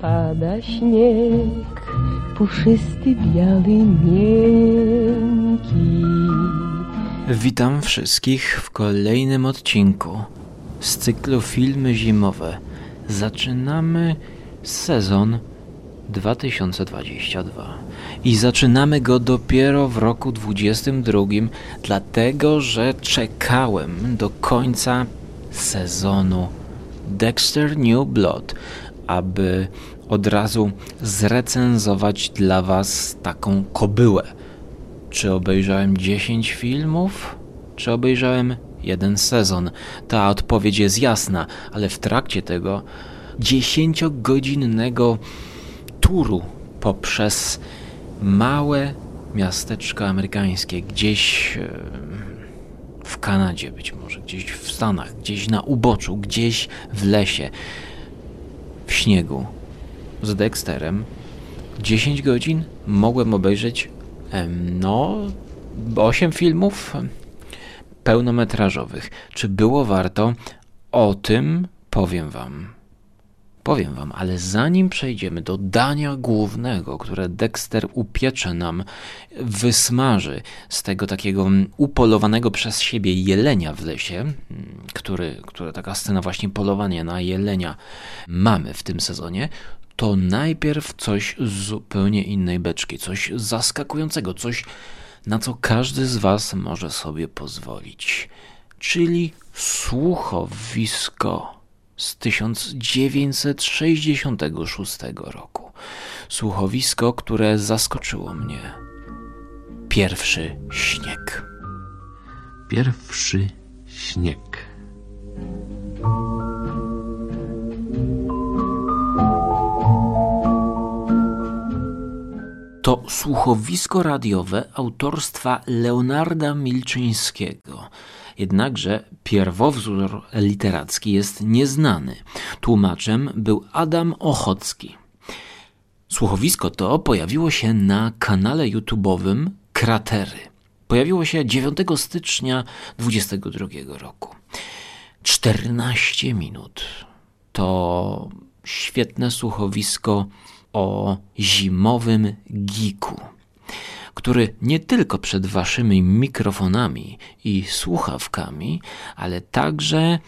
Pada śnieg, puszysty, biały, miękki. Witam wszystkich w kolejnym odcinku z cyklu Filmy Zimowe. Zaczynamy sezon 2022 i zaczynamy go dopiero w roku 22, dlatego że czekałem do końca sezonu Dexter New Blood, aby od razu zrecenzować dla Was taką kobyłę. Czy obejrzałem 10 filmów, czy obejrzałem jeden sezon? Ta odpowiedź jest jasna, ale w trakcie tego 10-godzinnego turu poprzez małe miasteczko amerykańskie, gdzieś w Kanadzie być może, gdzieś w Stanach, gdzieś na uboczu, gdzieś w lesie, w śniegu z Dexterem. 10 godzin mogłem obejrzeć no 8 filmów pełnometrażowych. Czy było warto? O tym powiem wam Powiem wam, ale zanim przejdziemy do dania głównego, które Dexter upiecze nam, wysmaży z tego takiego upolowanego przez siebie jelenia w lesie, który, która taka scena właśnie polowania na jelenia mamy w tym sezonie, to najpierw coś z zupełnie innej beczki, coś zaskakującego, coś na co każdy z was może sobie pozwolić, czyli słuchowisko z 1966 roku. Słuchowisko, które zaskoczyło mnie. Pierwszy śnieg. Pierwszy śnieg. To słuchowisko radiowe autorstwa Leonarda Milczyńskiego Jednakże pierwowzór literacki jest nieznany. Tłumaczem był Adam Ochocki. Słuchowisko to pojawiło się na kanale YouTube'owym Kratery. Pojawiło się 9 stycznia 2022 roku. 14 minut. To świetne słuchowisko o zimowym giku który nie tylko przed waszymi mikrofonami i słuchawkami, ale także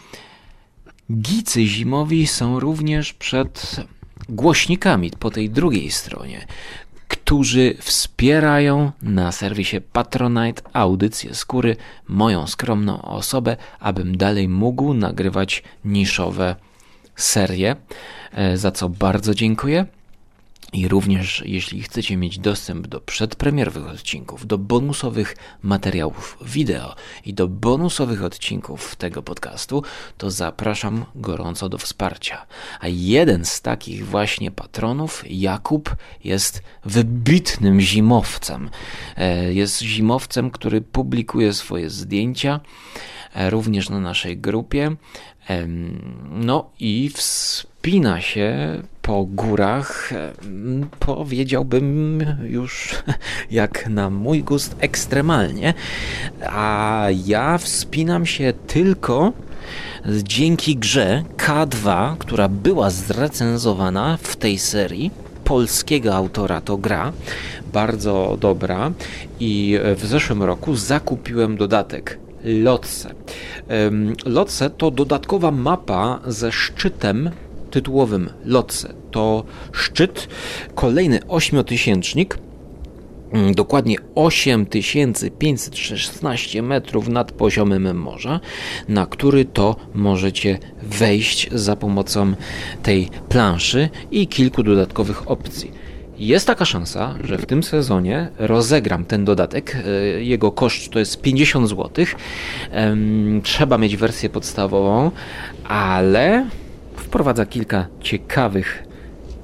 gicy zimowi są również przed głośnikami po tej drugiej stronie, którzy wspierają na serwisie Patronite audycję skóry moją skromną osobę, abym dalej mógł nagrywać niszowe serie, e, za co bardzo dziękuję. I również jeśli chcecie mieć dostęp do przedpremierowych odcinków, do bonusowych materiałów wideo i do bonusowych odcinków tego podcastu, to zapraszam gorąco do wsparcia. A jeden z takich właśnie patronów, Jakub, jest wybitnym zimowcem. E, jest zimowcem, który publikuje swoje zdjęcia e, również na naszej grupie. No i wspina się po górach, powiedziałbym już jak na mój gust ekstremalnie, a ja wspinam się tylko dzięki grze K2, która była zrecenzowana w tej serii. Polskiego autora to gra, bardzo dobra. I w zeszłym roku zakupiłem dodatek Lotse. Lotse to dodatkowa mapa ze szczytem tytułowym Lotse. To szczyt, kolejny ośmiotysięcznik, mm, dokładnie 8516 metrów nad poziomem morza, na który to możecie wejść za pomocą tej planszy i kilku dodatkowych opcji. Jest taka szansa, że w tym sezonie rozegram ten dodatek. E, jego koszt to jest 50 zł. Trzeba mieć wersję podstawową, ale wprowadza kilka ciekawych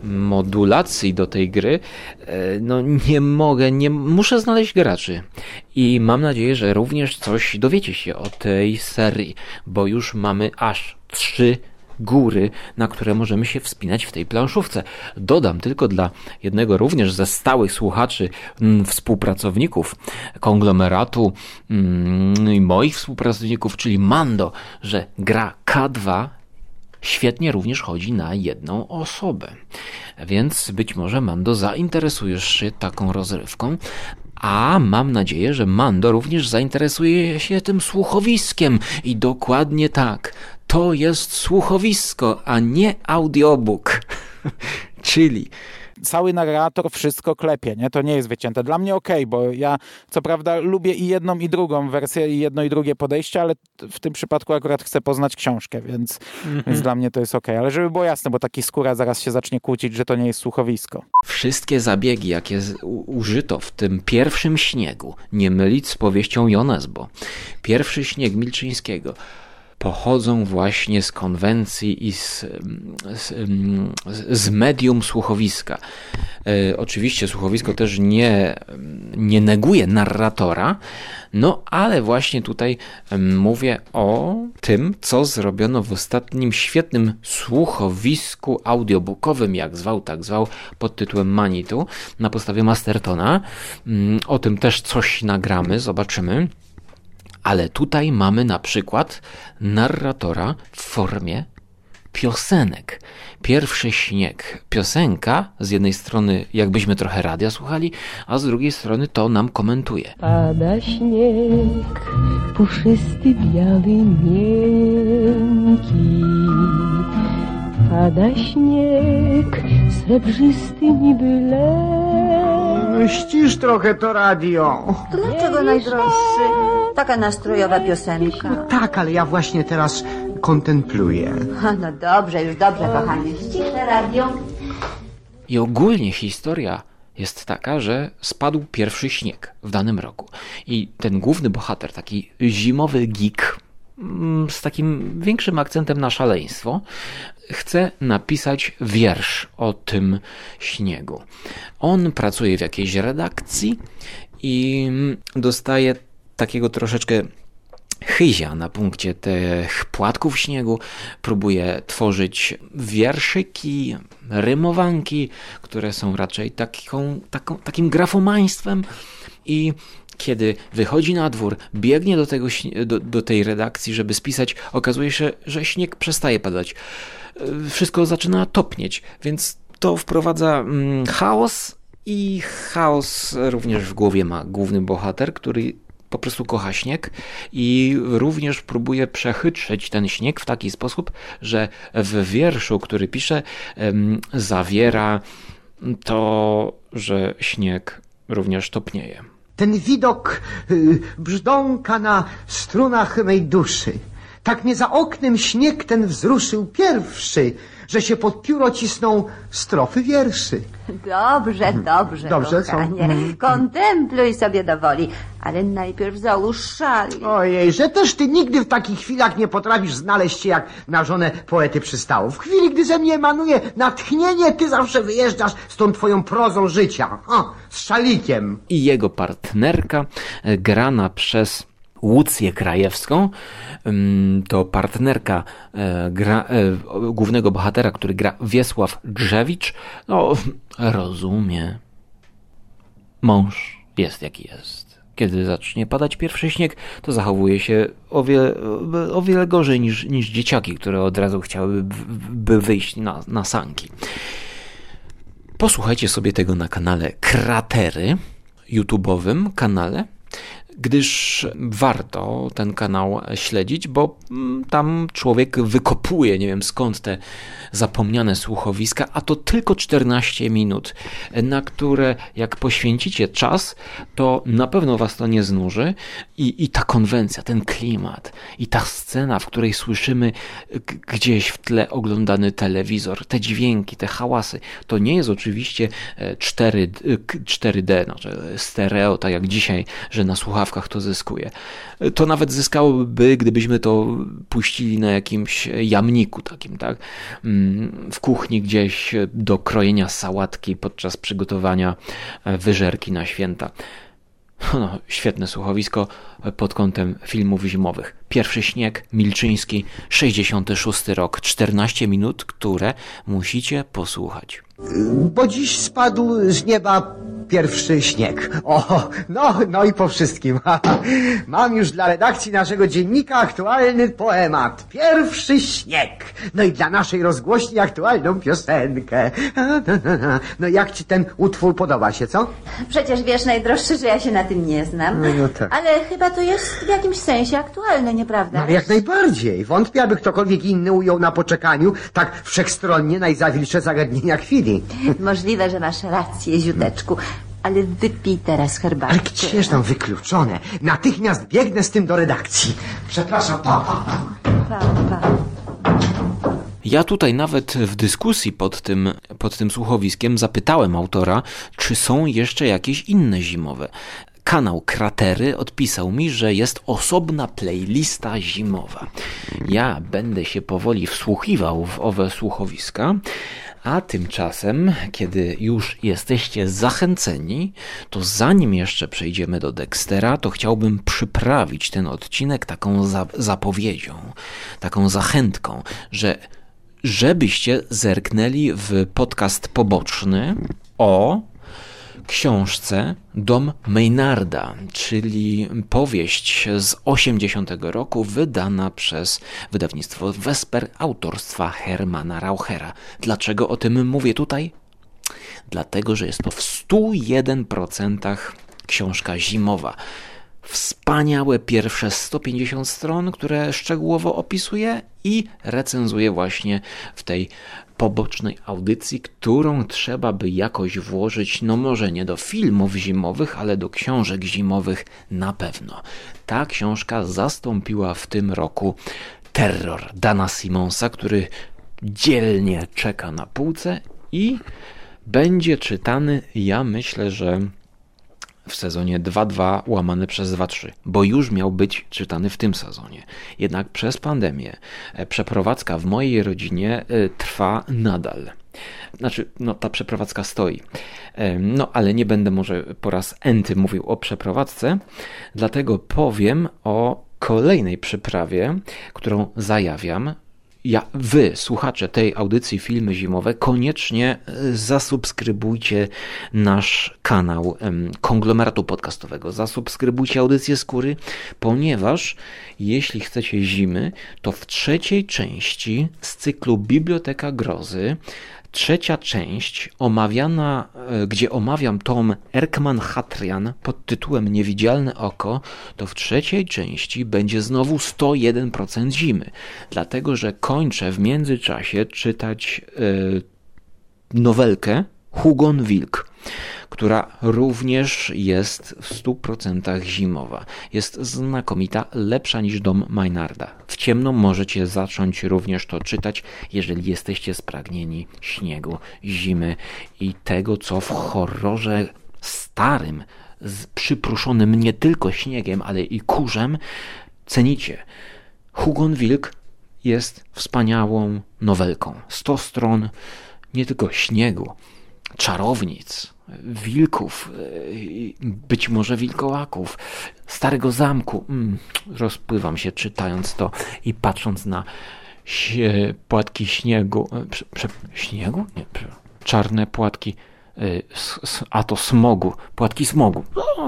modulacji do tej gry, e, no nie mogę, nie muszę znaleźć graczy. I mam nadzieję, że również coś dowiecie się o tej serii, bo już mamy aż trzy góry, na które możemy się wspinać w tej planszówce. Dodam tylko dla jednego również ze stałych słuchaczy, mm, współpracowników konglomeratu mm, i moich współpracowników, czyli Mando, że gra K2 Świetnie również chodzi na jedną osobę. Więc być może Mando zainteresujesz się taką rozrywką, a mam nadzieję, że Mando również zainteresuje się tym słuchowiskiem. I dokładnie tak. To jest słuchowisko, a nie audiobook. Czyli cały narrator wszystko klepie, nie? To nie jest wycięte. Dla mnie okej, okay, bo ja co prawda lubię i jedną i drugą wersję i jedno i drugie podejście, ale w tym przypadku akurat chcę poznać książkę, więc, mm -hmm. więc dla mnie to jest okej. Okay. Ale żeby było jasne, bo taki skóra zaraz się zacznie kłócić, że to nie jest słuchowisko. Wszystkie zabiegi, jakie użyto w tym pierwszym śniegu, nie mylić z powieścią Jonesbo. Pierwszy śnieg Milczyńskiego pochodzą właśnie z konwencji i z, z, z medium słuchowiska. E, oczywiście słuchowisko też nie, nie neguje narratora, no ale właśnie tutaj mówię o tym, co zrobiono w ostatnim świetnym słuchowisku audiobookowym, jak zwał, tak zwał, pod tytułem Manitu na podstawie Mastertona. Mm, o tym też coś nagramy, zobaczymy. Ale tutaj mamy na przykład narratora w formie piosenek. Pierwszy śnieg, piosenka, z jednej strony jakbyśmy trochę radia słuchali, a z drugiej strony to nam komentuje. Pada śnieg, puszysty, biały, miękki. Pada śnieg, srebrzysty niby lek. Ścisz trochę to radio. Dlaczego najdroższy? Taka nastrojowa piosenka. Tak, ale ja właśnie teraz kontempluję. Ha, no dobrze, już dobrze, kochanie. Ściszę radio. I ogólnie historia jest taka, że spadł pierwszy śnieg w danym roku. I ten główny bohater, taki zimowy geek, z takim większym akcentem na szaleństwo, chce napisać wiersz o tym śniegu. On pracuje w jakiejś redakcji i dostaje takiego troszeczkę chyzia na punkcie tych płatków śniegu, próbuje tworzyć wierszyki, rymowanki, które są raczej taką, taką, takim grafomaństwem i kiedy wychodzi na dwór, biegnie do, tego, do, do tej redakcji, żeby spisać, okazuje się, że śnieg przestaje padać. Wszystko zaczyna topnieć, więc to wprowadza mm, chaos i chaos również w głowie ma główny bohater, który po prostu kocha śnieg i również próbuje przechytrzyć ten śnieg w taki sposób, że w wierszu, który pisze, zawiera to, że śnieg również topnieje. Ten widok y, brzdąka na strunach mej duszy. Tak mnie za oknem śnieg ten wzruszył pierwszy że się pod pióro cisną strofy wierszy. Dobrze, dobrze, Dobrze, kochanie. Mhm. Kontempluj sobie do woli, ale najpierw załóż szal. Ojej, że też ty nigdy w takich chwilach nie potrafisz znaleźć się jak na żonę poety przystało. W chwili, gdy ze mnie emanuje natchnienie, ty zawsze wyjeżdżasz z tą twoją prozą życia. O, z szalikiem. I jego partnerka, e, grana przez Łucję Krajewską, to partnerka e, gra, e, głównego bohatera, który gra Wiesław Drzewicz, no rozumie. Mąż jest jaki jest. Kiedy zacznie padać pierwszy śnieg, to zachowuje się o wiele, o wiele gorzej niż, niż dzieciaki, które od razu chciałyby by wyjść na, na sanki. Posłuchajcie sobie tego na kanale Kratery, YouTube'owym kanale gdyż warto ten kanał śledzić, bo mm, tam człowiek wykopuje, nie wiem skąd te zapomniane słuchowiska, a to tylko 14 minut, na które jak poświęcicie czas, to na pewno was to nie znuży. I, i ta konwencja, ten klimat i ta scena, w której słyszymy gdzieś w tle oglądany telewizor, te dźwięki, te hałasy, to nie jest oczywiście 4, e, 4D, znaczy stereo, tak jak dzisiaj, że na słuchawkach to zyskuje. To nawet zyskałoby, gdybyśmy to puścili na jakimś jamniku takim, tak? Mm, w kuchni gdzieś do krojenia sałatki podczas przygotowania e, wyżerki na święta. No, świetne słuchowisko pod kątem filmów zimowych. Pierwszy śnieg, Milczyński, 66 rok, 14 minut, które musicie posłuchać. Bo dziś spadł z nieba pierwszy śnieg. O, no, no i po wszystkim. Mam już dla redakcji naszego dziennika aktualny poemat. Pierwszy śnieg. No i dla naszej rozgłośni aktualną piosenkę. No jak ci ten utwór podoba się, co? Przecież wiesz, najdroższy, że ja się na tym nie znam. No, no tak. Ale chyba to jest w jakimś sensie aktualne, nieprawda? No, ale jak najbardziej. Wątpię, aby ktokolwiek inny ujął na poczekaniu tak wszechstronnie najzawilsze zagadnienia chwili. Możliwe, że masz rację, ziuteczku. Ale wypij teraz herbatę. Ale gdzież tam wykluczone? Natychmiast biegnę z tym do redakcji. Przepraszam, pa, pa, pa. Pa, pa. Ja tutaj nawet w dyskusji pod tym, pod tym słuchowiskiem zapytałem autora, czy są jeszcze jakieś inne zimowe. Kanał Kratery odpisał mi, że jest osobna playlista zimowa. Ja będę się powoli wsłuchiwał w owe słuchowiska, a tymczasem, kiedy już jesteście zachęceni, to zanim jeszcze przejdziemy do Dextera, to chciałbym przyprawić ten odcinek taką za zapowiedzią, taką zachętką, że żebyście zerknęli w podcast poboczny o książce Dom Maynarda, czyli powieść z 80 roku wydana przez wydawnictwo Vesper autorstwa Hermana Rauchera. Dlaczego o tym mówię tutaj? Dlatego, że jest to w 101% książka zimowa. Wspaniałe pierwsze 150 stron, które szczegółowo opisuje i recenzuje właśnie w tej pobocznej audycji, którą trzeba by jakoś włożyć, no może nie do filmów zimowych, ale do książek zimowych na pewno. Ta książka zastąpiła w tym roku Terror Dana Simonsa, który dzielnie czeka na półce i będzie czytany, ja myślę, że w sezonie 2.2 łamane przez 2.3, bo już miał być czytany w tym sezonie. Jednak przez pandemię e, przeprowadzka w mojej rodzinie e, trwa nadal. Znaczy, no ta przeprowadzka stoi. E, no, ale nie będę może po raz enty mówił o przeprowadzce, dlatego powiem o kolejnej przyprawie, którą zajawiam ja, wy, słuchacze tej audycji Filmy Zimowe, koniecznie e, zasubskrybujcie nasz kanał konglomeratu podcastowego. Zasubskrybujcie audycję Skóry, ponieważ jeśli chcecie zimy, to w trzeciej części z cyklu Biblioteka Grozy trzecia część, omawiana, e, gdzie omawiam tom Erkman Hatrian pod tytułem Niewidzialne oko, to w trzeciej części będzie znowu 101% zimy. Dlatego, że kończę w międzyczasie czytać yy, nowelkę Hugon Wilk która również jest w 100% zimowa. Jest znakomita, lepsza niż dom Maynarda. W ciemno możecie zacząć również to czytać, jeżeli jesteście spragnieni śniegu, zimy i tego, co w horrorze starym, przypruszonym nie tylko śniegiem, ale i kurzem, cenicie. Hugon Wilk jest wspaniałą nowelką. 100 stron nie tylko śniegu, czarownic, wilków, być może wilkołaków, starego zamku. Mm, rozpływam się czytając to i patrząc na płatki śniegu. E, prze, prze, śniegu? Nie, czarne płatki. E, a to smogu, płatki smogu.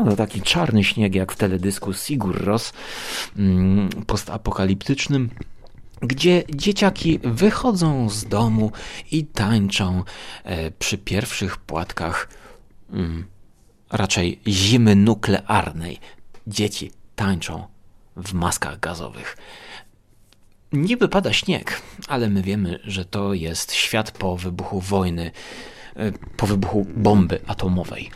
No, taki czarny śnieg, jak w teledysku Sigur Ros, mm, postapokaliptycznym gdzie dzieciaki wychodzą z domu i tańczą e, przy pierwszych płatkach mm, raczej zimy nuklearnej. Dzieci tańczą w maskach gazowych. Niby pada śnieg, ale my wiemy, że to jest świat po wybuchu wojny, e, po wybuchu bomby atomowej.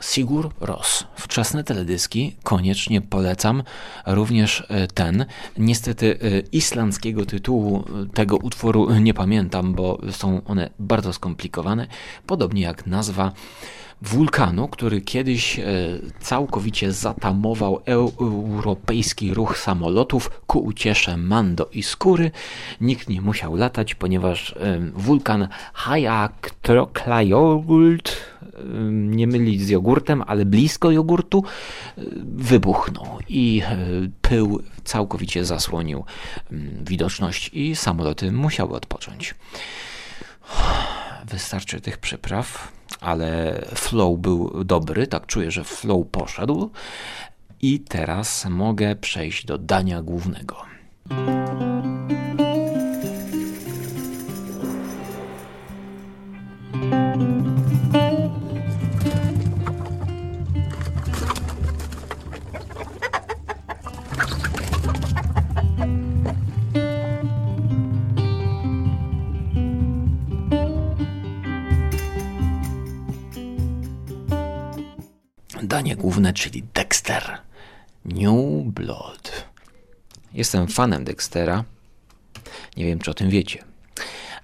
Sigur Ros. Wczesne teledyski koniecznie polecam. Również e, ten. Niestety e, islandzkiego tytułu e, tego utworu nie pamiętam, bo są one bardzo skomplikowane. Podobnie jak nazwa wulkanu, który kiedyś całkowicie zatamował europejski ruch samolotów ku uciesze Mando i Skóry. Nikt nie musiał latać, ponieważ wulkan Hayak Troklajogult nie mylić z jogurtem, ale blisko jogurtu, y, wybuchnął i y, pył całkowicie zasłonił widoczność i samoloty musiały odpocząć. Wystarczy tych przypraw, ale flow był dobry, tak czuję, że flow poszedł. I teraz mogę przejść do dania głównego. Danie główne, czyli Dexter. New Blood. Jestem fanem Dextera. Nie wiem, czy o tym wiecie.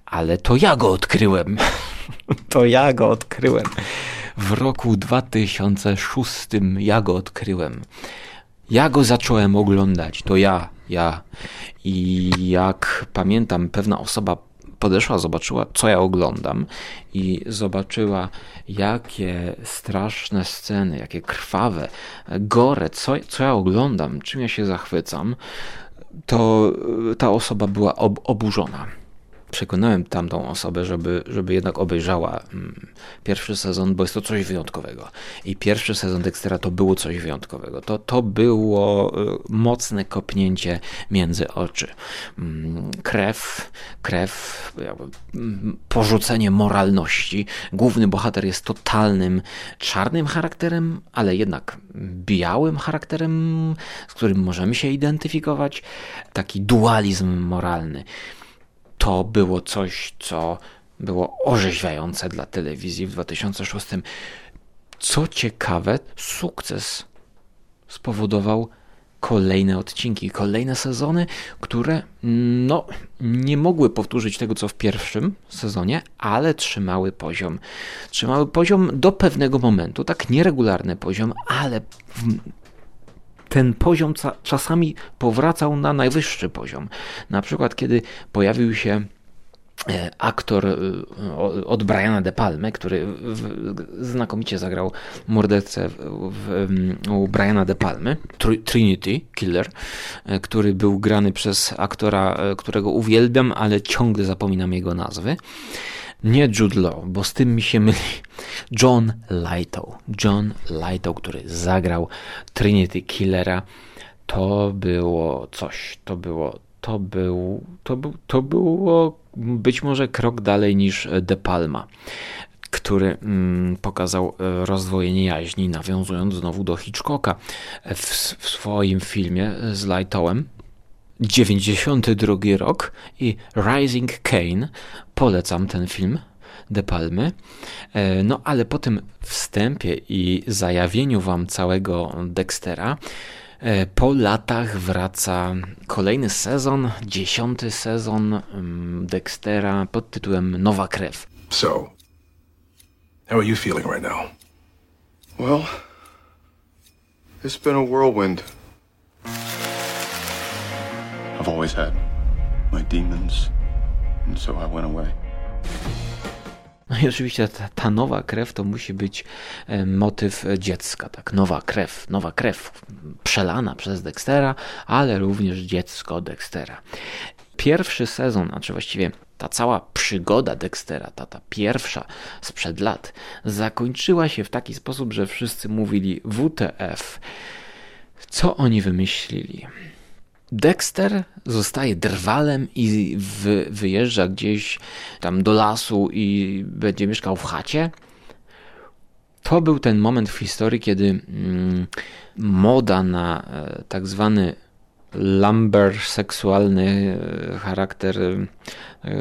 Ale to ja go odkryłem. to ja go odkryłem. W roku 2006 ja go odkryłem. Ja go zacząłem oglądać. To ja, ja. I jak pamiętam, pewna osoba podeszła, zobaczyła, co ja oglądam i zobaczyła, jakie straszne sceny, jakie krwawe, gore, co, co ja oglądam, czym ja się zachwycam, to ta osoba była ob oburzona przekonałem tamtą osobę, żeby, żeby jednak obejrzała mm, pierwszy sezon, bo jest to coś wyjątkowego. I pierwszy sezon Dextera to było coś wyjątkowego. To, to było y, mocne kopnięcie między oczy. Mm, krew, krew, mm, porzucenie moralności. Główny bohater jest totalnym czarnym charakterem, ale jednak białym charakterem, z którym możemy się identyfikować. Taki dualizm moralny to było coś, co było orzeźwiające dla telewizji w 2006. Co ciekawe, sukces spowodował kolejne odcinki, kolejne sezony, które no, nie mogły powtórzyć tego, co w pierwszym sezonie, ale trzymały poziom. Trzymały poziom do pewnego momentu, tak nieregularny poziom, ale ten poziom czasami powracał na najwyższy poziom. Na przykład, kiedy pojawił się e, aktor e, od Briana De Palme, który znakomicie zagrał mordercę u Briana De Palme, Trinity Killer, e, który był grany przez aktora, którego uwielbiam, ale ciągle zapominam jego nazwy. Nie Jude Law, bo z tym mi się myli. John Lightow. John Lightow, który zagrał Trinity Killera. To było coś. To było. To był. To, był, to było być może krok dalej niż De Palma który mm, pokazał e, rozdwojenie jaźni, nawiązując znowu do Hitchcocka w, w swoim filmie z Lightowem. 92 rok i Rising Kane. Polecam ten film. De Palmy. E, no ale po tym wstępie i zajawieniu wam całego Dextera, e, po latach wraca kolejny sezon, dziesiąty sezon mm, Dextera pod tytułem Nowa Krew. So, how are you feeling right now? Well, it's been a whirlwind. I've always had my demons, so I went away. No i oczywiście ta, ta, nowa krew to musi być e, motyw dziecka, tak? Nowa krew, nowa krew przelana przez Dextera, ale również dziecko Dextera. Pierwszy sezon, a czy właściwie ta cała przygoda Dextera, ta, ta pierwsza sprzed lat, zakończyła się w taki sposób, że wszyscy mówili WTF. Co oni wymyślili? Dexter zostaje drwalem i wyjeżdża gdzieś tam do lasu i będzie mieszkał w chacie. To był ten moment w historii, kiedy mm, moda na e, tak zwany lumber seksualny e, charakter e,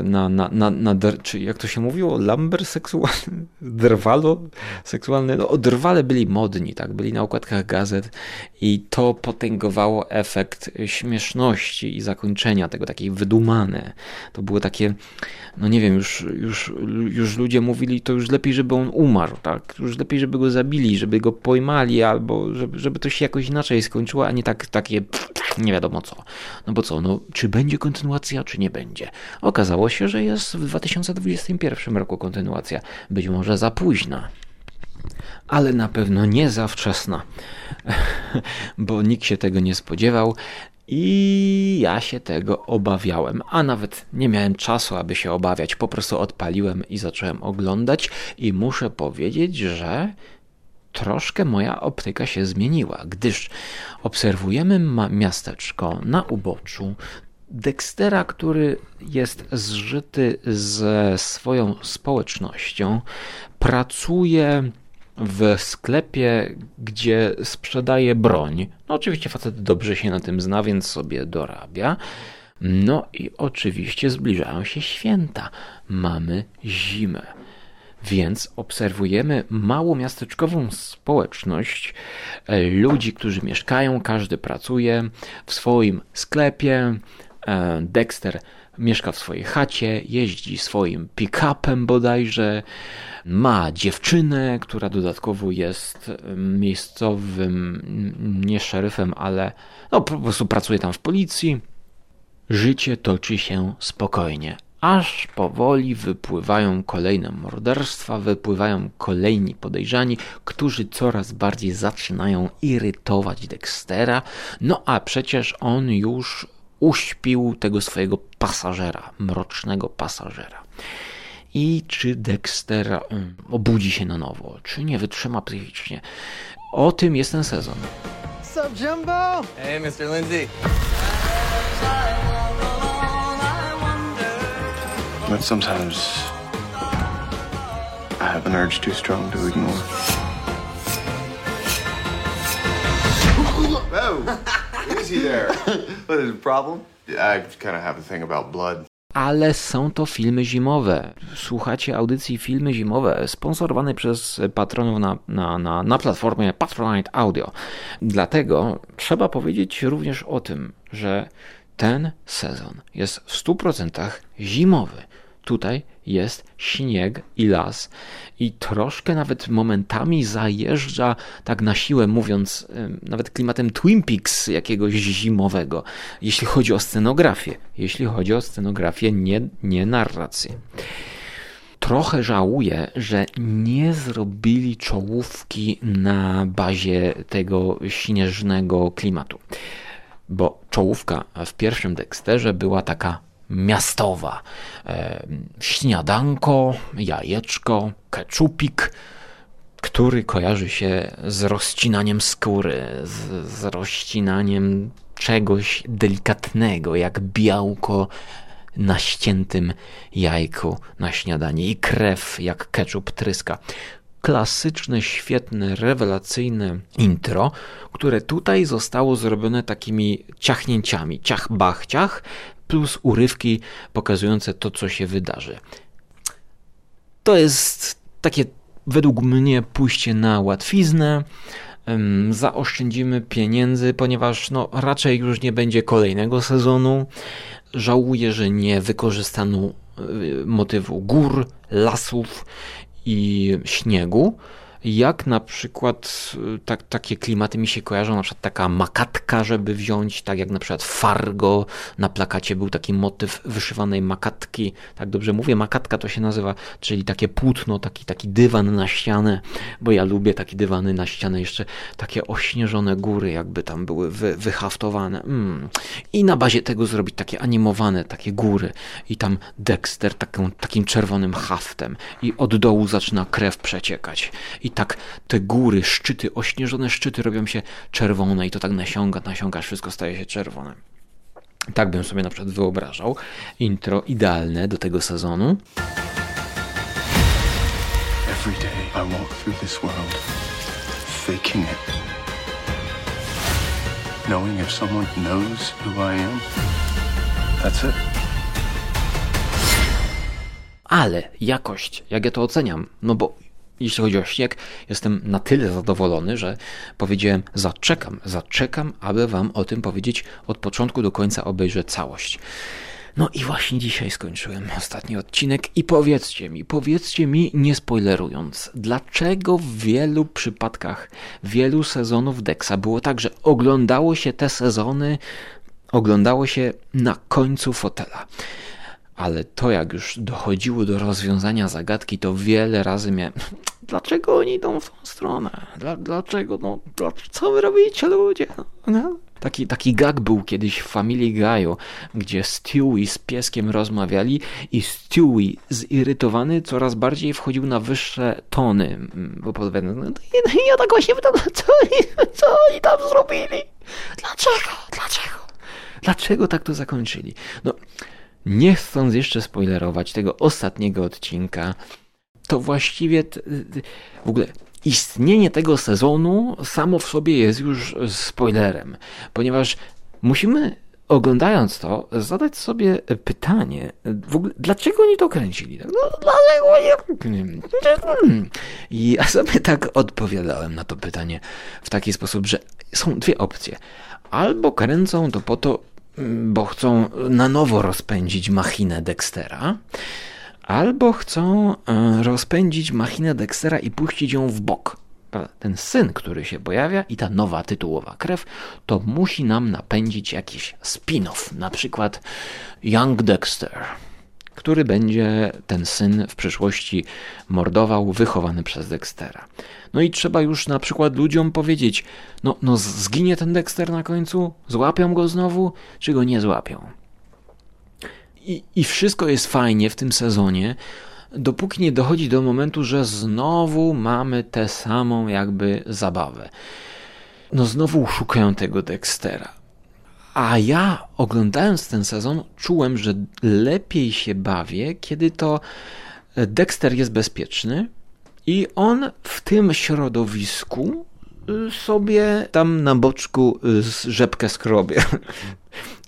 na, na, na, na czy jak to się mówiło, lumber seksualny, drwalo seksualny, no, drwale byli modni, tak, byli na okładkach gazet i to potęgowało efekt śmieszności i zakończenia tego, takiej wydumane. To było takie, no nie wiem, już, już, już ludzie mówili, to już lepiej, żeby on umarł, tak, już lepiej, żeby go zabili, żeby go pojmali, albo żeby, żeby to się jakoś inaczej skończyło, a nie tak, takie nie wiadomo co. No bo co, no czy będzie kontynuacja, czy nie będzie? Okazało się, że jest w 2021 roku kontynuacja. Być może za późna. Ale na pewno nie za wczesna, bo nikt się tego nie spodziewał I ja się tego obawiałem, a nawet nie miałem czasu, aby się obawiać. Po prostu odpaliłem i zacząłem oglądać, i muszę powiedzieć, że troszkę moja optyka się zmieniła, gdyż obserwujemy miasteczko na uboczu. Dextera, który jest zżyty ze swoją społecznością, pracuje w sklepie, gdzie sprzedaje broń. No oczywiście facet dobrze się na tym zna, więc sobie dorabia. No i oczywiście zbliżają się święta. Mamy zimę. Więc obserwujemy małomiasteczkową społeczność e, ludzi, którzy mieszkają, każdy pracuje w swoim sklepie. E, Dexter mieszka w swojej chacie, jeździ swoim pick-upem bodajże, ma dziewczynę, która dodatkowo jest miejscowym, nie szeryfem, ale no, po prostu pracuje tam w policji. Życie toczy się spokojnie, aż powoli wypływają kolejne morderstwa, wypływają kolejni podejrzani, którzy coraz bardziej zaczynają irytować Dextera. No a przecież on już uśpił tego swojego pasażera, mrocznego pasażera. I czy Dexter mm, obudzi się na nowo, czy nie wytrzyma psychicznie. O tym jest ten sezon. What's up, Jumbo? Hey, Mr. Lindsay. But sometimes I have an urge too strong to ignore. Whoa! Easy there. what is the problem? I kind of have a thing about blood. ale są to filmy zimowe. Słuchacie audycji Filmy Zimowe sponsorowanej przez patronów na, na, na, na platformie Patronite Audio. Dlatego trzeba powiedzieć również o tym, że ten sezon jest w 100% zimowy. Tutaj jest śnieg i las i troszkę nawet momentami zajeżdża tak na siłę mówiąc nawet klimatem Twin Peaks jakiegoś zimowego, jeśli chodzi o scenografię, jeśli chodzi o scenografię, nie, nie narrację. Trochę żałuję, że nie zrobili czołówki na bazie tego śnieżnego klimatu, bo czołówka w pierwszym Dexterze była taka miastowa. E, śniadanko, jajeczko, keczupik, który kojarzy się z rozcinaniem skóry, z, z rozcinaniem czegoś delikatnego, jak białko na ściętym jajku na śniadanie i krew jak keczup tryska. Klasyczne, świetne, rewelacyjne intro, które tutaj zostało zrobione takimi ciachnięciami, ciach bach ciach, plus urywki pokazujące to, co się wydarzy. To jest takie według mnie pójście na łatwiznę. Zaoszczędzimy pieniędzy, ponieważ no, raczej już nie będzie kolejnego sezonu. Żałuję, że nie wykorzystano y, motywu gór, lasów i śniegu jak na przykład y, tak, takie klimaty mi się kojarzą, na przykład taka makatka, żeby wziąć, tak jak na przykład Fargo, na plakacie był taki motyw wyszywanej makatki, tak dobrze mówię, makatka to się nazywa, czyli takie płótno, taki, taki dywan na ścianę, bo ja lubię takie dywany na ścianę, jeszcze takie ośnieżone góry jakby tam były wy, wyhaftowane. Mm. i na bazie tego zrobić takie animowane, takie góry. I tam Dexter taką, takim czerwonym haftem. I od dołu zaczyna krew przeciekać. I tak te góry, szczyty, ośnieżone szczyty robią się czerwone i to tak nasiąga, nasiąga, wszystko staje się czerwone. Tak bym sobie na przykład wyobrażał. Intro idealne do tego sezonu. Every day I walk through this world faking it. Knowing if someone knows who I am, that's it. Ale jakość, jak ja to oceniam, no bo jeśli chodzi o śnieg, jestem na tyle zadowolony, że powiedziałem: zaczekam, zaczekam, aby Wam o tym powiedzieć od początku do końca, obejrzę całość. No i właśnie dzisiaj skończyłem ostatni odcinek i powiedzcie mi, powiedzcie mi, nie spoilerując, dlaczego w wielu przypadkach, wielu sezonów Dexa było tak, że oglądało się te sezony, oglądało się na końcu fotela ale to jak już dochodziło do rozwiązania zagadki, to wiele razy miałem. Dlaczego oni idą w tą stronę? Dla, dlaczego? No, dla, co wy robicie, ludzie? No? Taki, taki gag był kiedyś w Family Guy'u, gdzie Stewie z pieskiem rozmawiali i Stewie zirytowany coraz bardziej wchodził na wyższe tony, bo podpowiadał, no, ja, ja tak właśnie pytam, co co oni tam zrobili? Dlaczego? Dlaczego? Dlaczego tak to zakończyli? No, nie chcąc jeszcze spoilerować tego ostatniego odcinka, to właściwie w ogóle istnienie tego sezonu samo w sobie jest już spoilerem, ponieważ musimy oglądając to, zadać sobie pytanie, w ogóle, dlaczego oni to kręcili? No, dlaczego nie... I ja sobie tak odpowiadałem na to pytanie w taki sposób, że są dwie opcje. Albo kręcą to po to, bo chcą na nowo rozpędzić machinę Dextera, albo chcą e, rozpędzić machinę Dextera i puścić ją w bok. Ten syn, który się pojawia i ta nowa tytułowa krew, to musi nam napędzić jakiś spin-off, na przykład Young Dexter, który będzie ten syn w przyszłości mordował, wychowany przez Dextera. No i trzeba już na przykład ludziom powiedzieć, no, no zginie ten Dexter na końcu, złapią go znowu, czy go nie złapią. I, I wszystko jest fajnie w tym sezonie, dopóki nie dochodzi do momentu, że znowu mamy tę samą jakby zabawę. No znowu szukają tego Dextera. A ja oglądając ten sezon czułem, że lepiej się bawię, kiedy to Dexter jest bezpieczny i on w tym środowisku sobie tam na boczku rzepkę skrobie.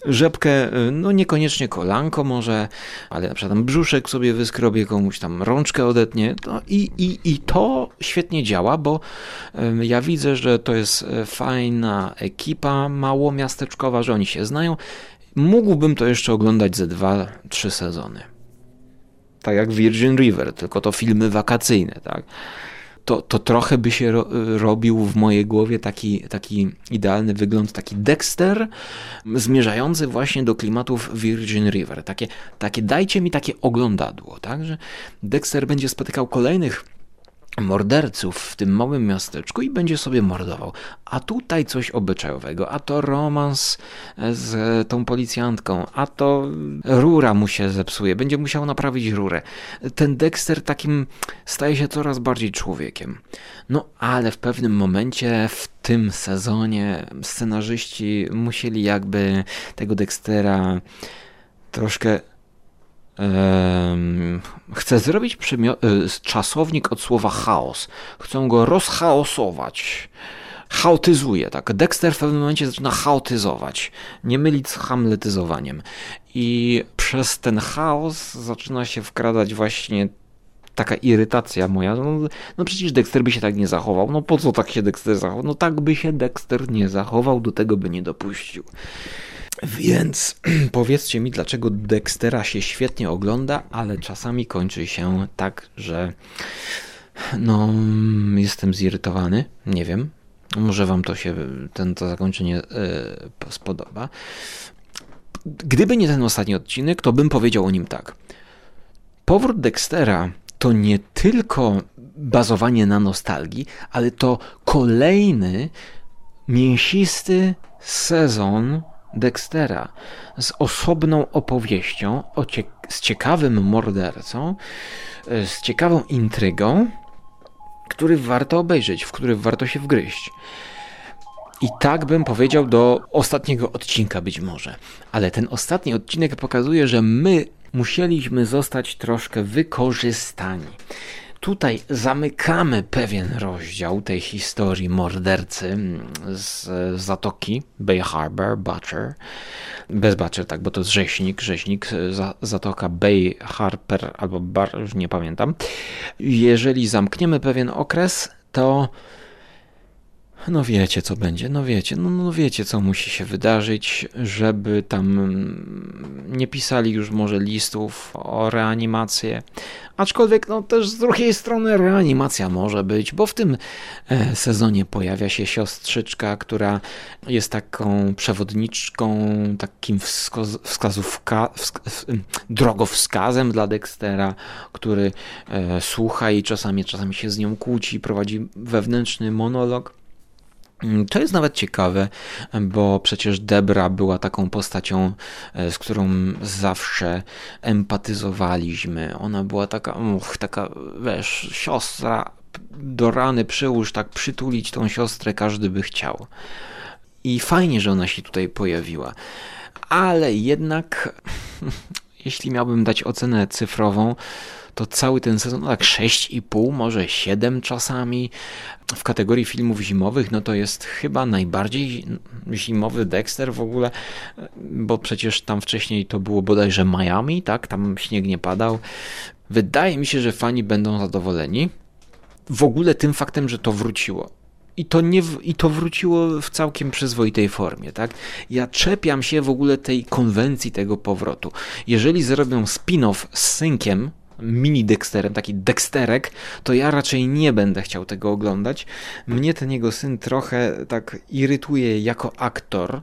Rzepkę, no niekoniecznie kolanko może, ale na przykład tam brzuszek sobie wyskrobie, komuś tam rączkę odetnie no i, i, i to świetnie działa, bo ja widzę, że to jest e, fajna ekipa mało miasteczkowa, że oni się znają. Mógłbym to jeszcze oglądać ze dwa, trzy sezony. Tak jak Virgin River, tylko to filmy wakacyjne, tak? To, to trochę by się ro, robił w mojej głowie taki, taki idealny wygląd, taki Dexter zmierzający właśnie do klimatów Virgin River. Takie, takie dajcie mi takie oglądadło, tak? Że Dexter będzie spotykał kolejnych morderców w tym małym miasteczku i będzie sobie mordował. A tutaj coś obyczajowego, a to romans z tą policjantką, a to rura mu się zepsuje, będzie musiał naprawić rurę. Ten Dexter takim staje się coraz bardziej człowiekiem. No ale w pewnym momencie w tym sezonie scenarzyści musieli jakby tego Dextera troszkę Chcę zrobić y, czasownik od słowa chaos. Chcą go rozchaosować. Chaotyzuje, tak. Dexter w pewnym momencie zaczyna chaotyzować. Nie mylić z hamletyzowaniem. I przez ten chaos zaczyna się wkradać właśnie taka irytacja moja. No, no, przecież Dexter by się tak nie zachował. No po co tak się Dexter zachował? No tak by się Dexter nie zachował, do tego by nie dopuścił. Więc powiedzcie mi, dlaczego Dextera się świetnie ogląda, ale czasami kończy się tak, że no, jestem zirytowany. Nie wiem. Może wam to się, ten, to zakończenie yy, spodoba. Gdyby nie ten ostatni odcinek, to bym powiedział o nim tak. Powrót Dextera to nie tylko bazowanie na nostalgii, ale to kolejny mięsisty sezon Dextera z osobną opowieścią, z ciekawym mordercą, e, z ciekawą intrygą, który warto obejrzeć, w który warto się wgryźć. I tak bym powiedział do ostatniego odcinka być może. Ale ten ostatni odcinek pokazuje, że my musieliśmy zostać troszkę wykorzystani. Tutaj zamykamy pewien rozdział tej historii mordercy z zatoki Bay Harbor, Butcher. Bez Butcher, tak, bo to jest rzeźnik, rzeźnik, zatoka Bay Harbor albo Bar, już nie pamiętam. Jeżeli zamkniemy pewien okres, to No wiecie, co będzie, no wiecie, no, no wiecie, co musi się wydarzyć, żeby tam mm, nie pisali już może listów o reanimację. Aczkolwiek, no też z drugiej strony reanimacja może być, bo w tym e, sezonie pojawia się siostrzyczka, która jest taką przewodniczką, takim wskaz wskazówka, wsk drogowskazem dla Dextera, który e, słucha i czasami, czasami się z nią kłóci, prowadzi wewnętrzny monolog. Mm, to jest nawet ciekawe, bo przecież Debra była taką postacią, e, z którą zawsze empatyzowaliśmy. Ona była taka, uch, taka, wiesz, siostra do rany przyłóż, tak przytulić tą siostrę każdy by chciał. I fajnie, że ona się tutaj pojawiła. Ale jednak, jeśli miałbym dać ocenę cyfrową, to cały ten sezon, no tak 6,5, może 7 czasami. W kategorii filmów zimowych, no to jest chyba najbardziej zimowy Dexter w ogóle, bo przecież tam wcześniej to było bodajże Miami, tak? Tam śnieg nie padał. Wydaje mi się, że fani będą zadowoleni. W ogóle tym faktem, że to wróciło. I to, nie I to wróciło w całkiem przyzwoitej formie, tak? Ja czepiam się w ogóle tej konwencji tego powrotu. Jeżeli zrobią spin-off z synkiem, mini Dexterem, taki Dexterek, to ja raczej nie będę chciał tego oglądać. Mnie ten jego syn trochę tak irytuje jako aktor.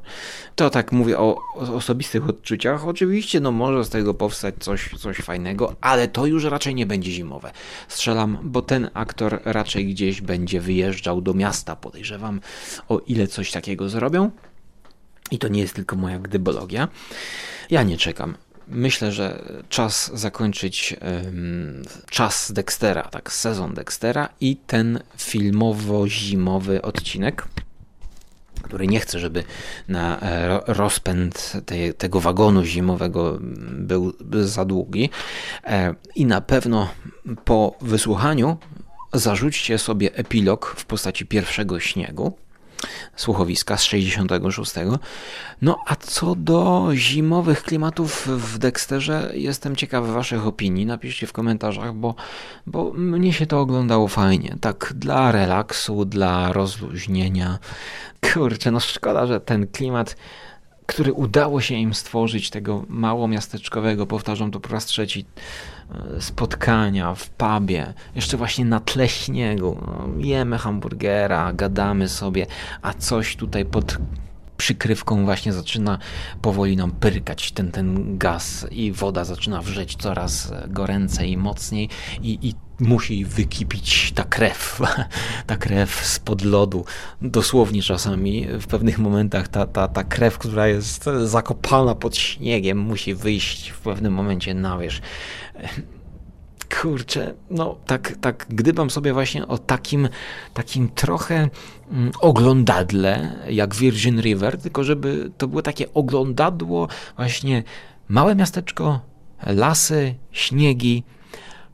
To tak mówię o, o osobistych odczuciach. Oczywiście, no może z tego powstać coś, coś fajnego, ale to już raczej nie będzie zimowe. Strzelam, bo ten aktor raczej gdzieś będzie wyjeżdżał do miasta, podejrzewam, o ile coś takiego zrobią. I to nie jest tylko moja gdybologia. Ja nie czekam myślę, że czas zakończyć um, czas Dextera, tak, sezon Dextera i ten filmowo-zimowy odcinek który nie chce, żeby na e, rozpęd tej, tego wagonu zimowego był, był za długi. E, I na pewno po wysłuchaniu zarzućcie sobie epilog w postaci pierwszego śniegu słuchowiska z 66. No a co do zimowych klimatów w Dexterze, jestem ciekawy Waszych opinii. Napiszcie w komentarzach, bo, bo mnie się to oglądało fajnie. Tak dla relaksu, dla rozluźnienia. Kurczę, no szkoda, że ten klimat który udało się im stworzyć, tego mało miasteczkowego, powtarzam to po raz trzeci, e, spotkania w pubie, jeszcze właśnie na tle śniegu. No, jemy hamburgera, gadamy sobie, a coś tutaj pod przykrywką właśnie zaczyna powoli nam pyrkać ten, ten gaz i woda zaczyna wrzeć coraz goręcej i mocniej i, i musi wykipić ta krew, ta krew spod lodu. Dosłownie czasami w pewnych momentach ta, ta, ta krew, która jest zakopana pod śniegiem, musi wyjść w pewnym momencie na wierzch kurczę, no tak, tak gdybam sobie właśnie o takim, takim trochę mm, oglądadle jak Virgin River, tylko żeby to było takie oglądadło właśnie małe miasteczko, lasy, śniegi,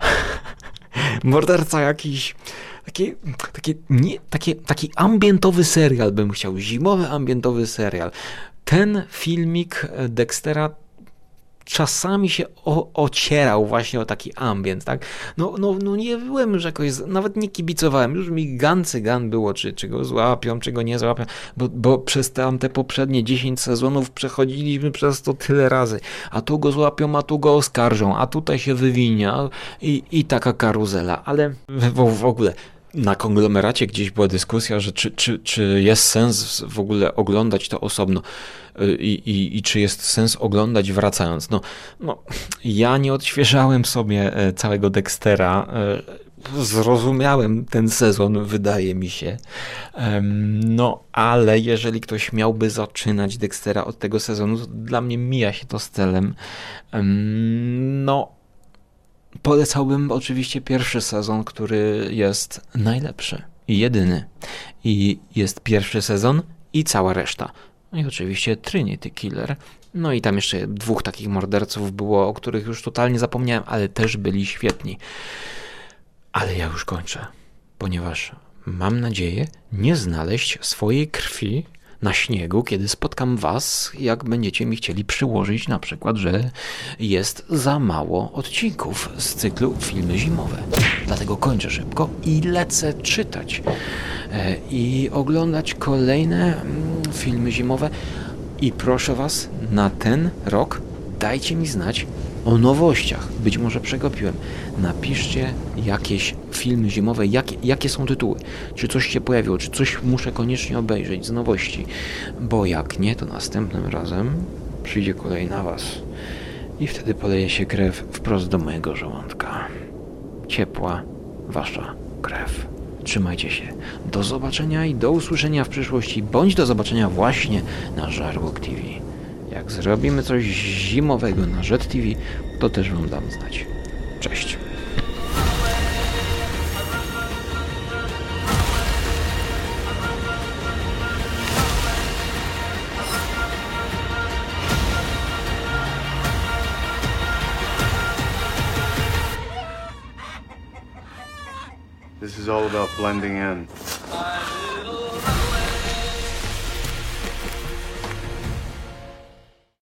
morderca jakiś, taki, taki, nie, taki, taki ambientowy serial bym chciał, zimowy ambientowy serial. Ten filmik Dextera czasami się o, ocierał właśnie o taki ambient, tak? No, no, no nie byłem już jakoś, nawet nie kibicowałem, już mi gan cygan było, czy, czy go złapią, czy go nie złapią, bo, bo przez te poprzednie 10 sezonów przechodziliśmy przez to tyle razy, a tu go złapią, a tu go oskarżą, a tutaj się wywinia i, i taka karuzela, ale w, w ogóle na konglomeracie gdzieś była dyskusja, że czy, czy, czy jest sens w ogóle oglądać to osobno y, i, i, i czy jest sens oglądać wracając. No, no, ja nie odświeżałem sobie e, całego Dextera. E, zrozumiałem ten sezon, wydaje mi się. No, ale jeżeli ktoś miałby zaczynać Dextera od tego sezonu, to dla mnie mija się to z celem. No, Polecałbym oczywiście pierwszy sezon, który jest najlepszy i jedyny. I jest pierwszy sezon i cała reszta. I oczywiście Trinity Killer. No i tam jeszcze dwóch takich morderców było, o których już totalnie zapomniałem, ale też byli świetni. Ale ja już kończę, ponieważ mam nadzieję nie znaleźć swojej krwi na śniegu, kiedy spotkam Was, jak będziecie mi chcieli przyłożyć na przykład, że jest za mało odcinków z cyklu Filmy Zimowe. Dlatego kończę szybko i lecę czytać e, i oglądać kolejne mm, filmy zimowe. I proszę Was, na ten rok dajcie mi znać o nowościach. Być może przegapiłem. Napiszcie jakieś filmy zimowe, jakie, jakie są tytuły. Czy coś się pojawiło, czy coś muszę koniecznie obejrzeć z nowości. Bo jak nie, to następnym razem przyjdzie kolej na Was. I wtedy poleje się krew wprost do mojego żołądka. Ciepła, Wasza krew. Trzymajcie się. Do zobaczenia i do usłyszenia w przyszłości, bądź do zobaczenia właśnie na Żarłok TV. Jak zrobimy coś zimowego na Jet TV, to też Wam dam znać. Cześć. Is all about blending in.